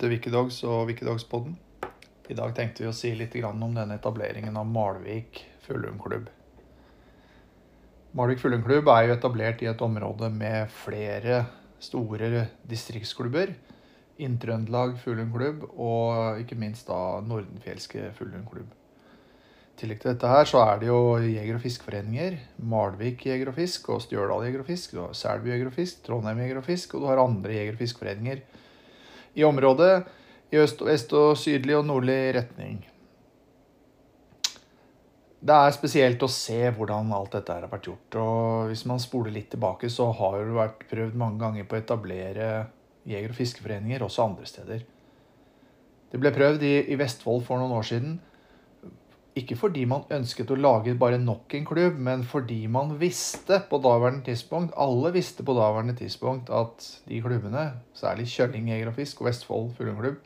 til Wikidogs og Wikidogspodden. I dag tenkte vi å si litt om denne etableringen av Malvik fuglehundklubb. Malvik fuglehundklubb er jo etablert i et område med flere store distriktsklubber. Inntrøndelag og ikke minst da Nordenfjelske fuglehundklubb. I tillegg til dette her så er det jo jeger- og fiskeforeninger. Malvik jeger og fisk og Stjørdal jeger og fisk. Du har Selbu jeger og fisk, Trondheim jeger og fisk, og du har andre jeger- og fiskeforeninger i området i øst, vest og sydlig og nordlig retning. Det er spesielt å se hvordan alt dette har vært gjort. og Hvis man spoler litt tilbake, så har det vært prøvd mange ganger på å etablere jeger- og fiskeforeninger også andre steder. Det ble prøvd i, i Vestfold for noen år siden. Ikke fordi man ønsket å lage bare nok en klubb, men fordi man visste på daværende tidspunkt, alle visste på daværende tidspunkt at de klubbene, særlig Kjølling jeger og fisk og Vestfold fuglehundklubb,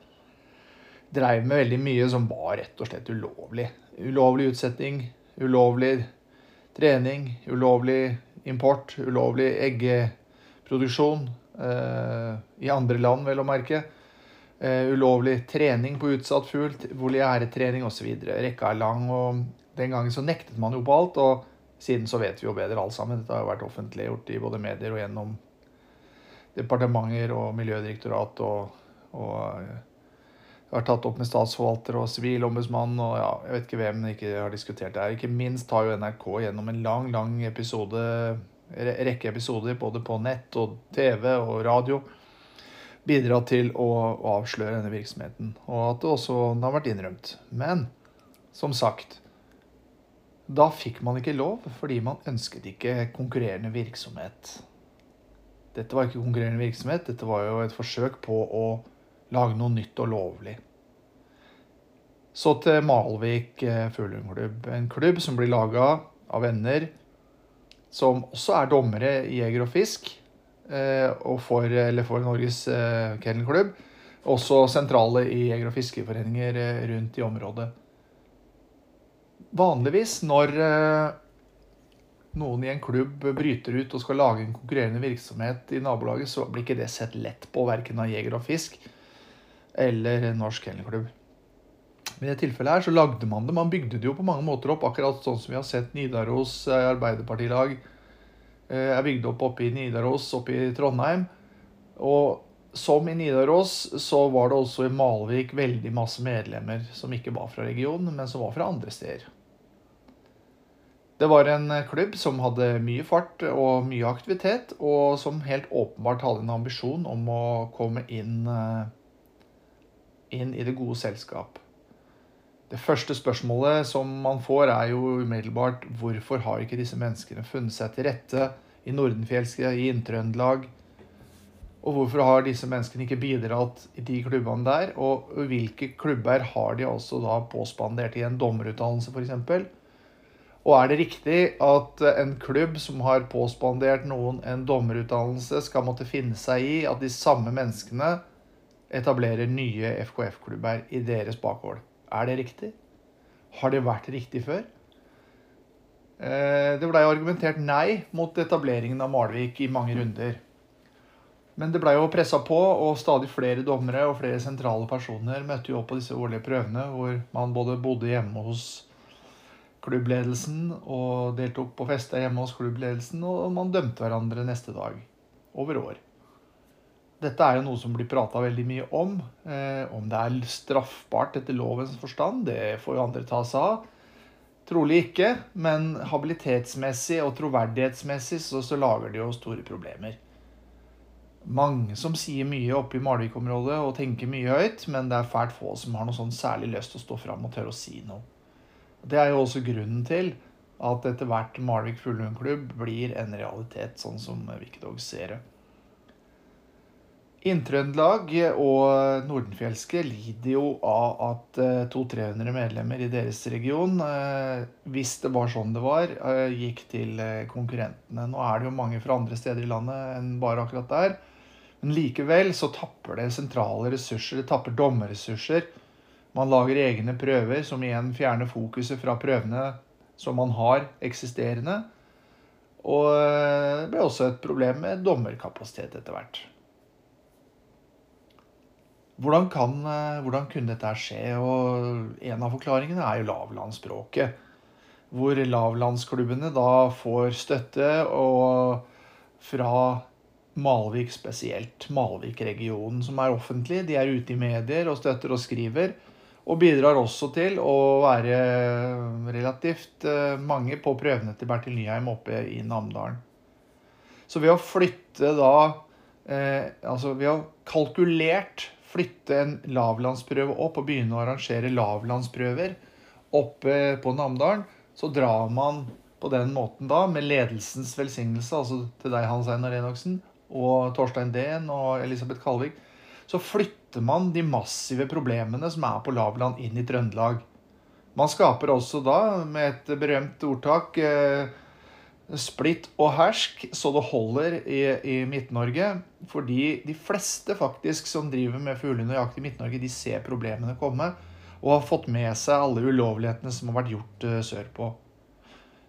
dreiv med veldig mye som var rett og slett ulovlig. Ulovlig utsetting, ulovlig trening, ulovlig import, ulovlig eggeproduksjon eh, i andre land, vel å merke. Uh, ulovlig trening på utsatt fugl, voliæretrening osv. Rekka er lang, og den gangen så nektet man jo på alt. Og siden så vet vi jo bedre alt sammen. Dette har jo vært offentliggjort i både medier og gjennom departementer og miljødirektorat og, og jeg har tatt opp med statsforvalter og sivilombudsmann og ja, jeg vet ikke hvem ikke har diskutert det her. Ikke minst har jo NRK gjennom en lang, lang episode, rekke episoder både på nett og TV og radio bidratt til å avsløre denne virksomheten, og at det også har vært innrømt. Men som sagt Da fikk man ikke lov fordi man ønsket ikke konkurrerende virksomhet. Dette var ikke konkurrerende virksomhet, dette var jo et forsøk på å lage noe nytt og lovlig. Så til Malvik eh, fuglehundklubb. En klubb som blir laga av venner som også er dommere i Jeger og Fisk og for, eller for Norges eh, kennelklubb. Også sentrale i jeger- og fiskeforeninger eh, rundt i området. Vanligvis når noen i en klubb bryter ut og skal lage en konkurrerende virksomhet i nabolaget, så blir ikke det sett lett på verken av Jeger og Fisk eller Norsk Kennelklubb. I dette tilfellet her så lagde man det. Man bygde det jo på mange måter opp, akkurat sånn som vi har sett Nidaros Arbeiderpartilag Eh, er bygd opp oppe i Nidaros, oppe i Trondheim. Og som i Nidaros, så var det også i Malvik veldig masse medlemmer som ikke var fra regionen, men som var fra andre steder. Det var en klubb som hadde mye fart og mye aktivitet, og som helt åpenbart hadde en ambisjon om å komme inn, eh, inn i det gode selskap. Det første spørsmålet som man får, er jo umiddelbart hvorfor har ikke disse menneskene funnet seg til rette i Nordenfjelske, i Inntrøndelag? Og hvorfor har disse menneskene ikke bidratt i de klubbene der? Og hvilke klubber har de altså da påspandert i en dommerutdannelse, f.eks.? Og er det riktig at en klubb som har påspandert noen en dommerutdannelse, skal måtte finne seg i at de samme menneskene etablerer nye FKF-klubber i deres bakgård? Er det riktig? Har det vært riktig før? Eh, det blei argumentert nei mot etableringen av Malvik i mange runder. Men det blei jo pressa på, og stadig flere dommere og flere sentrale personer møtte jo opp på disse årlige prøvene, hvor man både bodde hjemme hos klubbledelsen og deltok på fester hjemme hos klubbledelsen, og man dømte hverandre neste dag. Over år. Dette er jo noe som blir prata veldig mye om. Eh, om det er straffbart etter lovens forstand, det får jo andre ta seg av. Trolig ikke, men habilitetsmessig og troverdighetsmessig så, så lager det jo store problemer. Mange som sier mye oppe i Malvik-området og tenker mye høyt, men det er fælt få som har noe sånn særlig lyst til å stå fram og tørre å si noe. Det er jo også grunnen til at etter hvert Malvik fuglehundklubb blir en realitet, sånn som Wikidogs ser det. Inntrøndelag og Nordenfjelske lider jo av at 200-300 eh, medlemmer i deres region, eh, hvis det var sånn det var, eh, gikk til konkurrentene. Nå er det jo mange fra andre steder i landet enn bare akkurat der. Men likevel så tapper det sentrale ressurser, det tapper dommerressurser. Man lager egne prøver som igjen fjerner fokuset fra prøvene som man har eksisterende. Og det ble også et problem med dommerkapasitet etter hvert. Hvordan, kan, eh, hvordan kunne dette skje? Og en av forklaringene er jo lavlandsspråket. Hvor lavlandsklubbene da får støtte og fra Malvik spesielt. Malvik-regionen, som er offentlig. De er ute i medier og støtter og skriver. Og bidrar også til å være relativt eh, mange på prøvene til Bertil Nyheim oppe i Namdalen. Så ved å flytte da eh, Altså vi har kalkulert flytte en lavlandsprøve opp og begynne å arrangere lavlandsprøver oppe på Namdalen, så drar man på den måten da, med ledelsens velsignelse, altså til deg, Hans Einar Enoksen, og Torstein Dehn og Elisabeth Kalvik, så flytter man de massive problemene som er på lavland, inn i Trøndelag. Man skaper også da, med et berømt ordtak, eh, splitt og hersk så det holder i, i Midt-Norge. Fordi de fleste faktisk som driver med fuglehund og jakt i Midt-Norge, de ser problemene komme. Og har fått med seg alle ulovlighetene som har vært gjort uh, sørpå.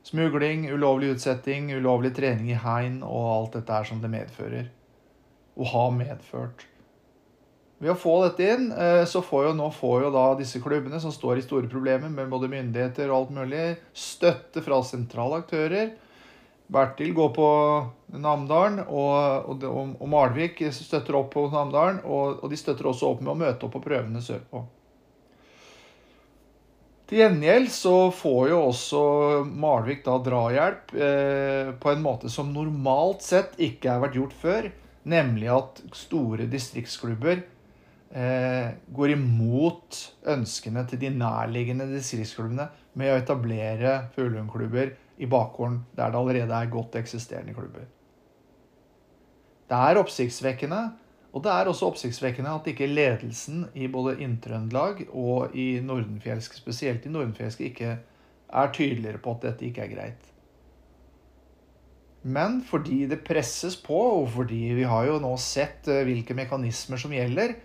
Smugling, ulovlig utsetting, ulovlig trening i hegn og alt dette her som det medfører. Og har medført. Ved å få dette inn, eh, så får jo nå får jo da disse klubbene som står i store problemer med både myndigheter og alt mulig, støtte fra sentrale aktører. Bertil går på Namdalen, og, og, og, Malvik støtter opp på Namdalen. Og, og, de støtter også opp med å møte opp på prøvene sørpå. Til gjengjeld så får jo også Malvik da drahjelp eh, på en måte som normalt sett ikke har vært gjort før. Nemlig at store distriktsklubber eh, går imot ønskene til de nærliggende distriktsklubbene med å etablere fuglehundklubber i bakgården der det allerede er godt eksisterende klubber. Det er oppsiktsvekkende, og det er også oppsiktsvekkende at ikke ledelsen i både Inntrøndelag og i Nordenfjelsk, spesielt i Nordenfjelsk, ikke er tydeligere på at dette ikke er greit. Men fordi det presses på, og fordi vi har jo nå sett eh, hvilke mekanismer som gjelder,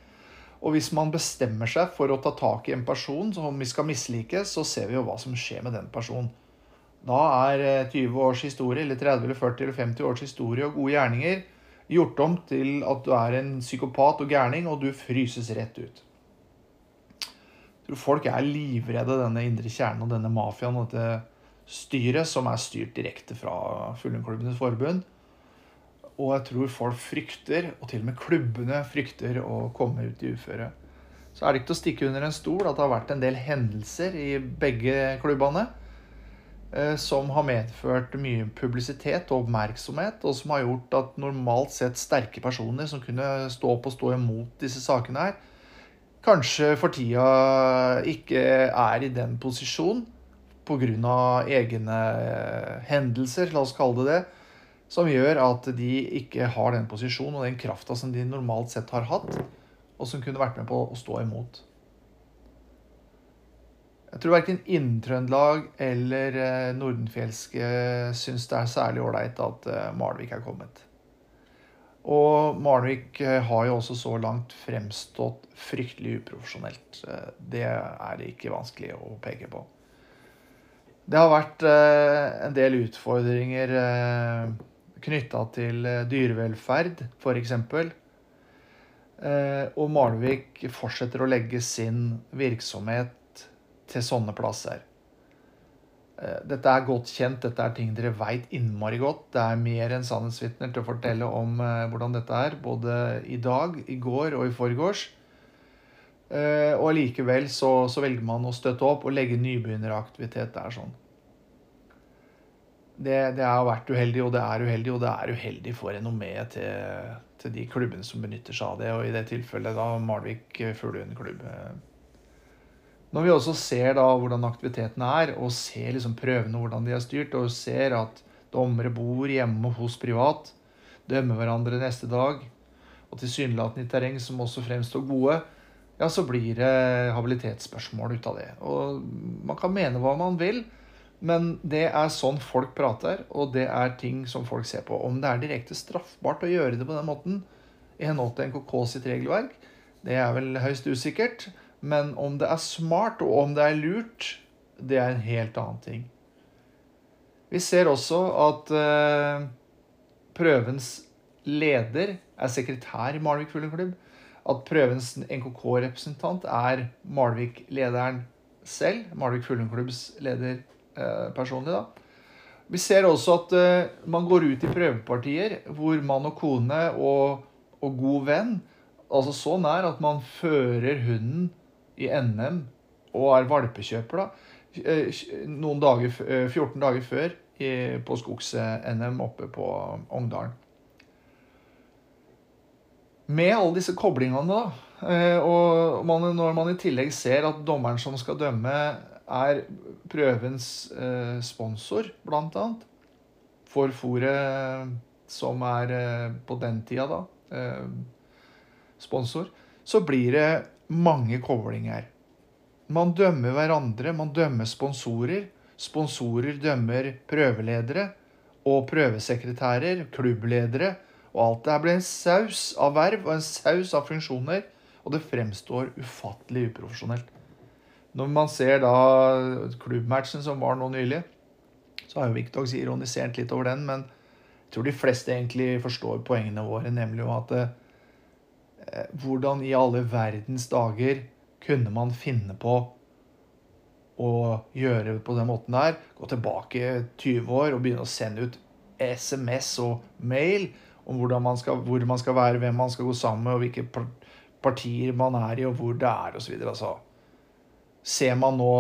og hvis man bestemmer seg for å ta tak i en person som vi skal mislike, så ser vi jo hva som skjer med den personen. Da er 20 eh, års historie, eller 30 eller 40 eller 50 års historie og gode gjerninger gjort om til at du er en psykopat og gærning, og du fryses rett ut. Jeg tror folk er livredde denne indre kjernen og denne mafiaen og dette styret som er styrt direkte fra Fuglundklubbenes forbund. Og jeg tror folk frykter, og til og med klubbene frykter, å komme ut i uføre. Så er det ikke til å stikke under en stol at det har vært en del hendelser i begge klubbene eh, som har medført mye publisitet og oppmerksomhet, og som har gjort at normalt sett sterke personer som kunne stå opp og stå imot disse sakene her, kanskje for tida ikke er i den posisjonen pga. egne hendelser, la oss kalle det det, som gjør at de ikke har den posisjonen og den krafta som de normalt sett har hatt, og som kunne vært med på å stå imot. Jeg tror verken Inntrøndelag eller eh, Nordenfjelske syns det er særlig ålreit at eh, Malvik er kommet. Og Malvik eh, har jo også så langt fremstått fryktelig uprofesjonelt. Det er det ikke vanskelig å peke på. Det har vært en del utfordringer knytta til eh, dyrevelferd, f.eks. Eh, og Malvik fortsetter å legge sin virksomhet til sånne plasser. Eh, dette er godt kjent, dette er ting dere veit innmari godt. Det er mer enn sannhetsvitner til å fortelle om hvordan dette er, både i dag, i går og i forgårs. Og likevel så, så velger man å støtte opp og legge nybegynneraktivitet der sånn det, det, har vært uheldig, og det er uheldig, og det er uheldig for renommeet til, til, de klubbene som benytter seg av det, og i det tilfellet da Malvik fuglehundklubb. Når vi også ser da hvordan aktiviteten er, og ser liksom prøvene hvordan de er styrt, og ser at dommere bor hjemme hos privat, dømmer hverandre neste dag, og tilsynelatende i terreng som også fremstår gode, ja, så blir det habilitetsspørsmål ut av det. Og man kan mene hva man vil, men det er sånn folk prater, og det er ting som folk ser på. Om det er direkte straffbart å gjøre det på den måten i henhold til NKK sitt regelverk, det er vel høyst usikkert. Men om det er smart, og om det er lurt, det er en helt annen ting. Vi ser også at uh, prøvens leder er sekretær i Malvik Fugleklubb. at prøvens NKK-representant er Malvik-lederen selv. Malvik fugleklubbs leder eh, personlig, da. Vi ser også at eh, man går ut i prøvepartier hvor mann og kone og, og god venn Altså så nær at man fører hunden i NM og er valpekjøper, da. Eh, noen dager, 14 eh, dager før på Skogs-NM oppe på Ongdalen med alle disse koblingene, da, eh, og man, når man i tillegg ser at dommeren som skal dømme, er prøvens eh, sponsor, blant annet, for fôret som er eh, på den tida, da, sponsor, så blir det mange koblinger. Man dømmer hverandre, man dømmer sponsorer. Sponsorer dømmer prøveledere og prøvesekretærer, klubbledere og alt det blir en saus av verv og en saus av funksjoner, og det fremstår ufattelig uprofesjonelt. Når man ser da klubbmatchen som var nå nylig, så har jo Victox ironisert litt over den, men jeg tror de fleste egentlig forstår poengene våre, nemlig jo at eh, hvordan i alle verdens dager kunne man finne på å gjøre på den måten der? Gå tilbake 20 år og begynne å sende ut SMS og mail om man skal, hvor man skal være, hvem man skal gå sammen med, og hvilke partier man er i, og hvor det er, osv. Altså, ser man nå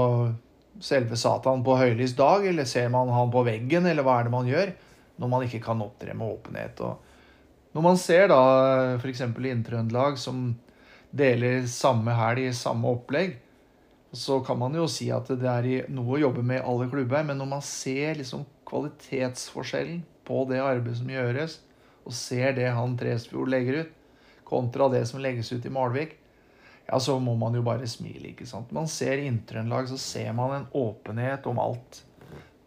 selve Satan på høylys dag, eller ser man han på veggen, eller hva er det man gjør når man ikke kan opptre med åpenhet? Og når man ser da f.eks. Inntrøndelag som deler samme helg, samme opplegg, så kan man jo si at det er noe å jobbe med i alle klubber. Men når man ser liksom kvalitetsforskjellen på det arbeidet som gjøres, og ser det han Tresfjord legger ut, kontra det som legges ut i Malvik, ja, så må man jo bare smile. ikke sant? Man ser Inntrøndelag, så ser man en åpenhet om alt.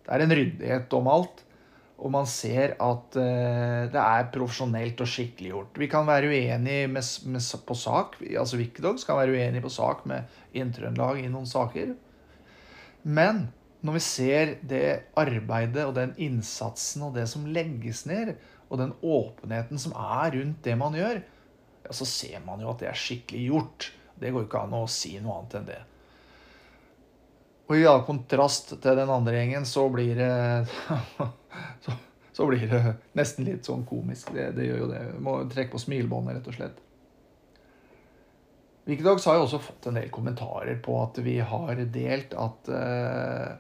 Det er en ryddighet om alt. Og man ser at uh, det er profesjonelt og skikkelig gjort. Vi kan være uenige med, med, på sak. altså Wikidogs kan være uenige på sak med Inntrøndelag i noen saker. Men når vi ser det arbeidet og den innsatsen og det som legges ned, og den åpenheten som er rundt det man gjør, ja, så ser man jo at det er skikkelig gjort. Det går ikke an å si noe annet enn det. Og i kontrast til den andre gjengen, så blir det så, så, blir det nesten litt sånn komisk. Det, det gjør jo det. Må trekke på smilebåndet, rett og slett. Wikidogs har jo også fått en del kommentarer på at vi har delt at uh,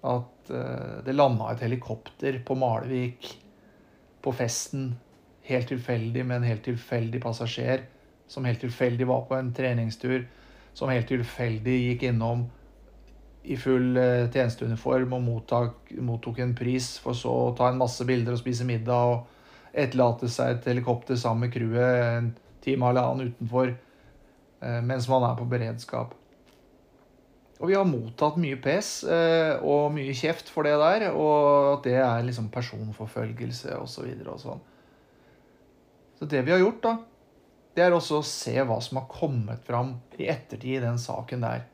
at uh, det landa et helikopter på Malvik på festen helt tilfeldig med en helt tilfeldig passasjer som helt tilfeldig var på en treningstur, som helt tilfeldig gikk innom i full eh, tjenesteuniform og mottak, mottok en pris, for så å ta en masse bilder og spise middag og etterlate seg et helikopter sammen med crewet en time eller annen utenfor eh, mens man er på beredskap. Og vi har mottatt mye pes eh, og mye kjeft for det der, og at det er liksom personforfølgelse osv. Og, så og sånn. Så det vi har gjort, da, det er også å se hva som har kommet fram i ettertid i den saken der.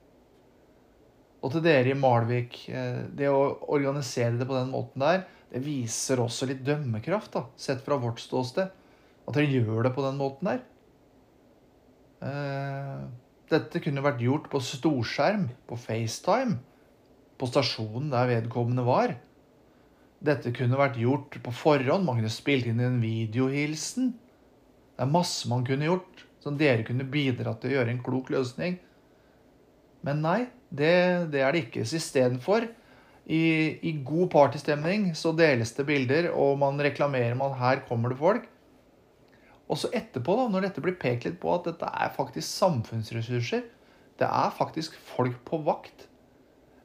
Og til dere i Malvik, eh, det å organisere det på den måten der, det viser også litt dømmekraft, da, sett fra vårt ståsted. At dere gjør det på den måten der. Eh, dette kunne vært gjort på storskjerm, på FaceTime, på stasjonen der vedkommende var. Dette kunne vært gjort på forhånd. Man kunne spilt inn en videohilsen. Det er masse man kunne gjort som dere kunne bidratt til å gjøre en klok løsning. Men nei, det, det er det ikke. Istedenfor, i, i god partystemning, så deles det bilder, og man reklamerer med at her kommer det folk. Og så etterpå, da, når dette blir pekt litt på at dette er faktisk samfunnsressurser, det er faktisk folk på vakt.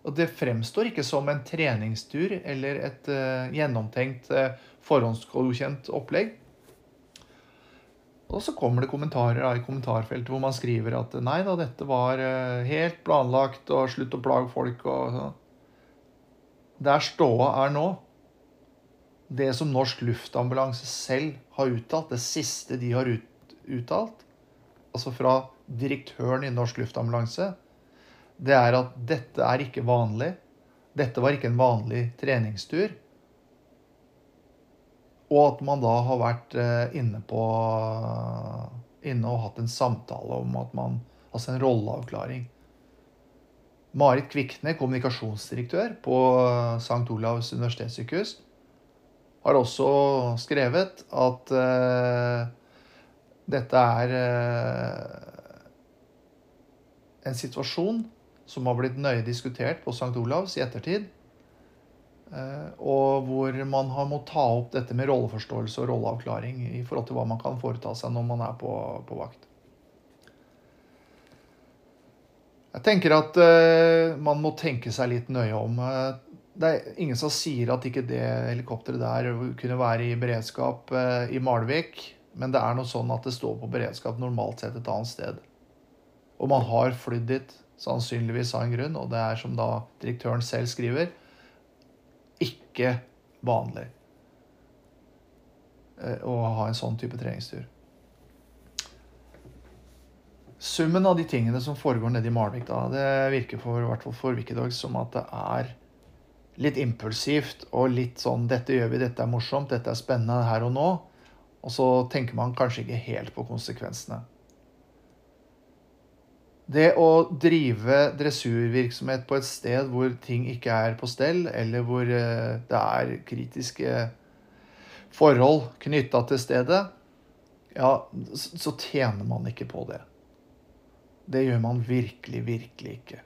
Og det fremstår ikke som en treningstur eller et uh, gjennomtenkt, uh, forhåndsgodkjent opplegg. Og så kommer det kommentarer da, i kommentarfeltet hvor man skriver at nei da, dette var uh, helt planlagt, og slutt å plage folk og sånn. Der ståa er nå, det som Norsk Luftambulanse selv har uttalt, det siste de har ut, uttalt, altså fra direktøren i Norsk Luftambulanse, det er at dette er ikke vanlig. Dette var ikke en vanlig treningstur. Og at man da har vært eh, inne på inne og hatt en samtale om at man Altså en rolleavklaring. Marit Kvikne, kommunikasjonsdirektør på St. Olavs universitetssykehus, har også skrevet at uh, dette er uh, en situasjon som har blitt nøye diskutert på St. Olavs i ettertid. Uh, og hvor man har måttet ta opp dette med rolleforståelse og rolleavklaring i forhold til hva man kan foreta seg når man er på, på vakt. Jeg tenker at uh, man må tenke seg litt nøye om. Uh, det er ingen som sier at ikke det helikopteret der kunne være i beredskap uh, i Malvik. Men det er noe sånn at det står på beredskap normalt sett et annet sted. Og man har flydd dit sannsynligvis av en grunn, og det er som da direktøren selv skriver, ikke vanlig å ha en sånn type treningstur summen av de tingene som foregår nede i Malvik, da, det virker for, hvert fall for Wikidogs som at det er litt impulsivt og litt sånn 'Dette gjør vi, dette er morsomt, dette er spennende her og nå.' Og så tenker man kanskje ikke helt på konsekvensene. Det å drive dressurvirksomhet på et sted hvor ting ikke er på stell, eller hvor eh, det er kritiske forhold knytta til stedet, ja, så tjener man ikke på det. Det gjør man virkelig, virkelig ikke.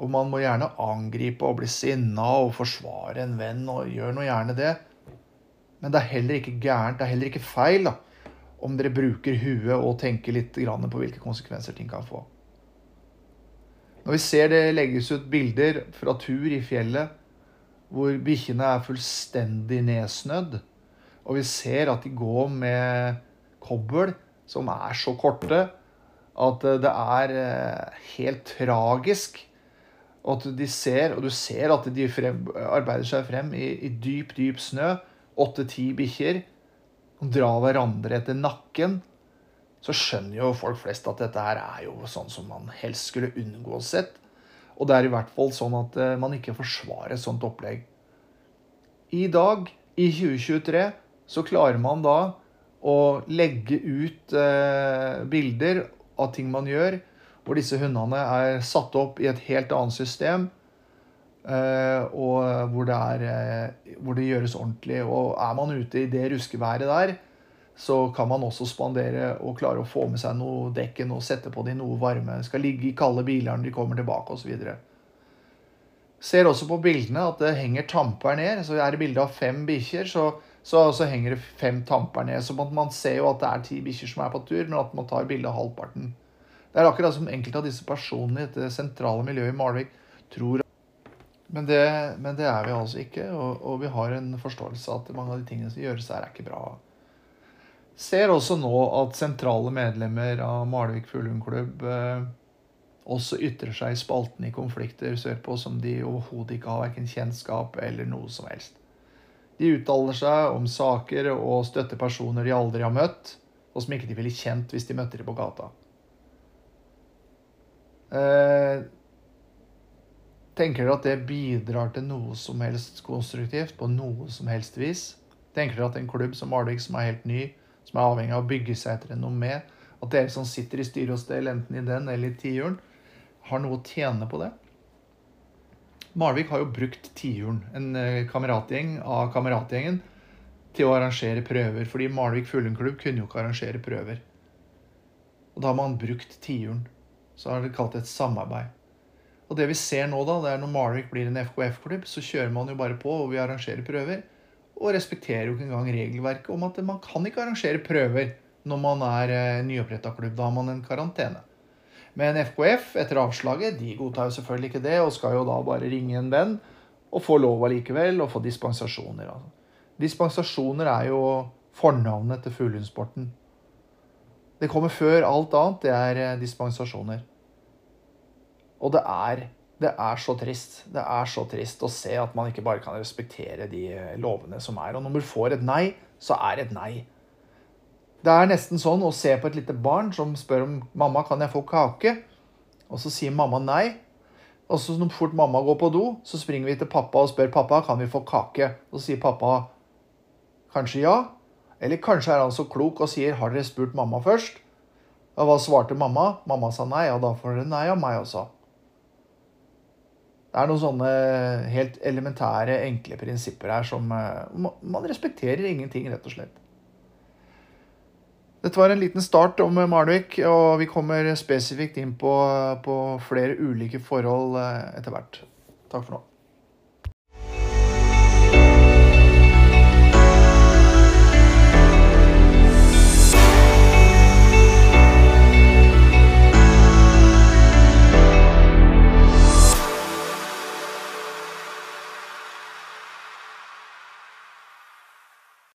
Og man må gjerne angripe og bli sinna og forsvare en venn, og gjør nå gjerne det. Men det er heller ikke gærent, det er heller ikke feil, da, om dere bruker huet og tenker litt på hvilke konsekvenser ting kan få. Når vi ser det legges ut bilder fra tur i fjellet hvor bikkjene er fullstendig nedsnødd, og vi ser at de går med kobbel som er så korte at det er eh, helt tragisk. at de ser, og du ser at de frem, arbeider seg frem i, i dyp, dyp snø. Åtte-ti bikkjer. Drar hverandre etter nakken. Så skjønner jo folk flest at dette her er jo sånn som man helst skulle unngå sett. Og det er i hvert fall sånn at eh, man ikke forsvarer et sånt opplegg. I dag, i 2023, så klarer man da å legge ut eh, bilder av ting man gjør, hvor disse hundene er satt opp i et helt annet system. Uh, og hvor det, er, uh, hvor det gjøres ordentlig. Og er man ute i det ruskeværet der, så kan man også spandere og klare å få med seg noe dekken og sette på de noe varme. Skal ligge i kalde biler når de kommer tilbake osv. Ser også på bildene at det henger tamper ned. Så er det bilde av fem bikkjer, så så, så, henger det fem tamper ned. Så man ser jo at det er ti bikkjer som er på tur, men at man tar bilde av halvparten. Det er akkurat som enkelte av disse personene i dette sentrale miljøet i Malvik tror men det, men det er vi altså ikke, og, og, vi har en forståelse av at mange av de tingene som gjøres her, er ikke bra. Ser også nå at sentrale medlemmer av Malvik Fuglehundklubb eh, også ytrer seg i spalten i konflikter sørpå som de overhodet ikke har verken kjennskap eller noe som helst. De uttaler seg om saker og støtter personer de aldri har møtt, og som ikke de ville kjent hvis de møtte dem på gata. Eh, tenker dere at det bidrar til noe som helst konstruktivt på noe som helst vis? Tenker dere at en klubb som Malvik, som er helt ny, som er avhengig av å bygge seg etter renommé. at dere som sitter i styre og stell, enten i den eller i tiuren, har noe å tjene på det? Malvik har jo brukt tiuren, en eh, kameratgjeng av kameratgjengen, til å arrangere prøver. Fordi Malvik Fuglundklubb kunne jo ikke arrangere prøver. Og da har man brukt tiuren. Så har det kalt det et samarbeid. Og det vi ser nå, da, det er når Malvik blir en FKF-klubb, så kjører man jo bare på, og vi arrangerer prøver. Og respekterer jo ikke engang regelverket om at man kan ikke arrangere prøver når man er eh, nyoppretta klubb. Da har man en karantene. Men FKF, etter avslaget, de godtar jo selvfølgelig ikke det, og skal jo da bare ringe en venn og få lov allikevel, og få dispensasjoner. Altså. Dispensasjoner er jo fornavnet til fuglehundsporten. Det kommer før alt annet. Det er eh, dispensasjoner. Og det er, det er så trist. Det er så trist å se at man ikke bare kan respektere de eh, lovene som er. Og når man får et nei, så er det et nei. Det er nesten sånn å se på et lite barn som spør om 'mamma, kan jeg få kake?' Og så sier mamma nei. Og så når fort mamma går på do, så springer vi til pappa og spør 'pappa, kan vi få kake?' Og så sier pappa kanskje ja. Eller kanskje er han så klok og sier 'har dere spurt mamma først?' Og hva svarte mamma? Mamma sa nei, og da får dere nei av meg også. Det er noen sånne helt elementære, enkle prinsipper her som eh, Man respekterer ingenting, rett og slett. Dette var en liten start om Malvik, og vi kommer spesifikt inn på, på flere ulike forhold eh, etter hvert. Takk for nå.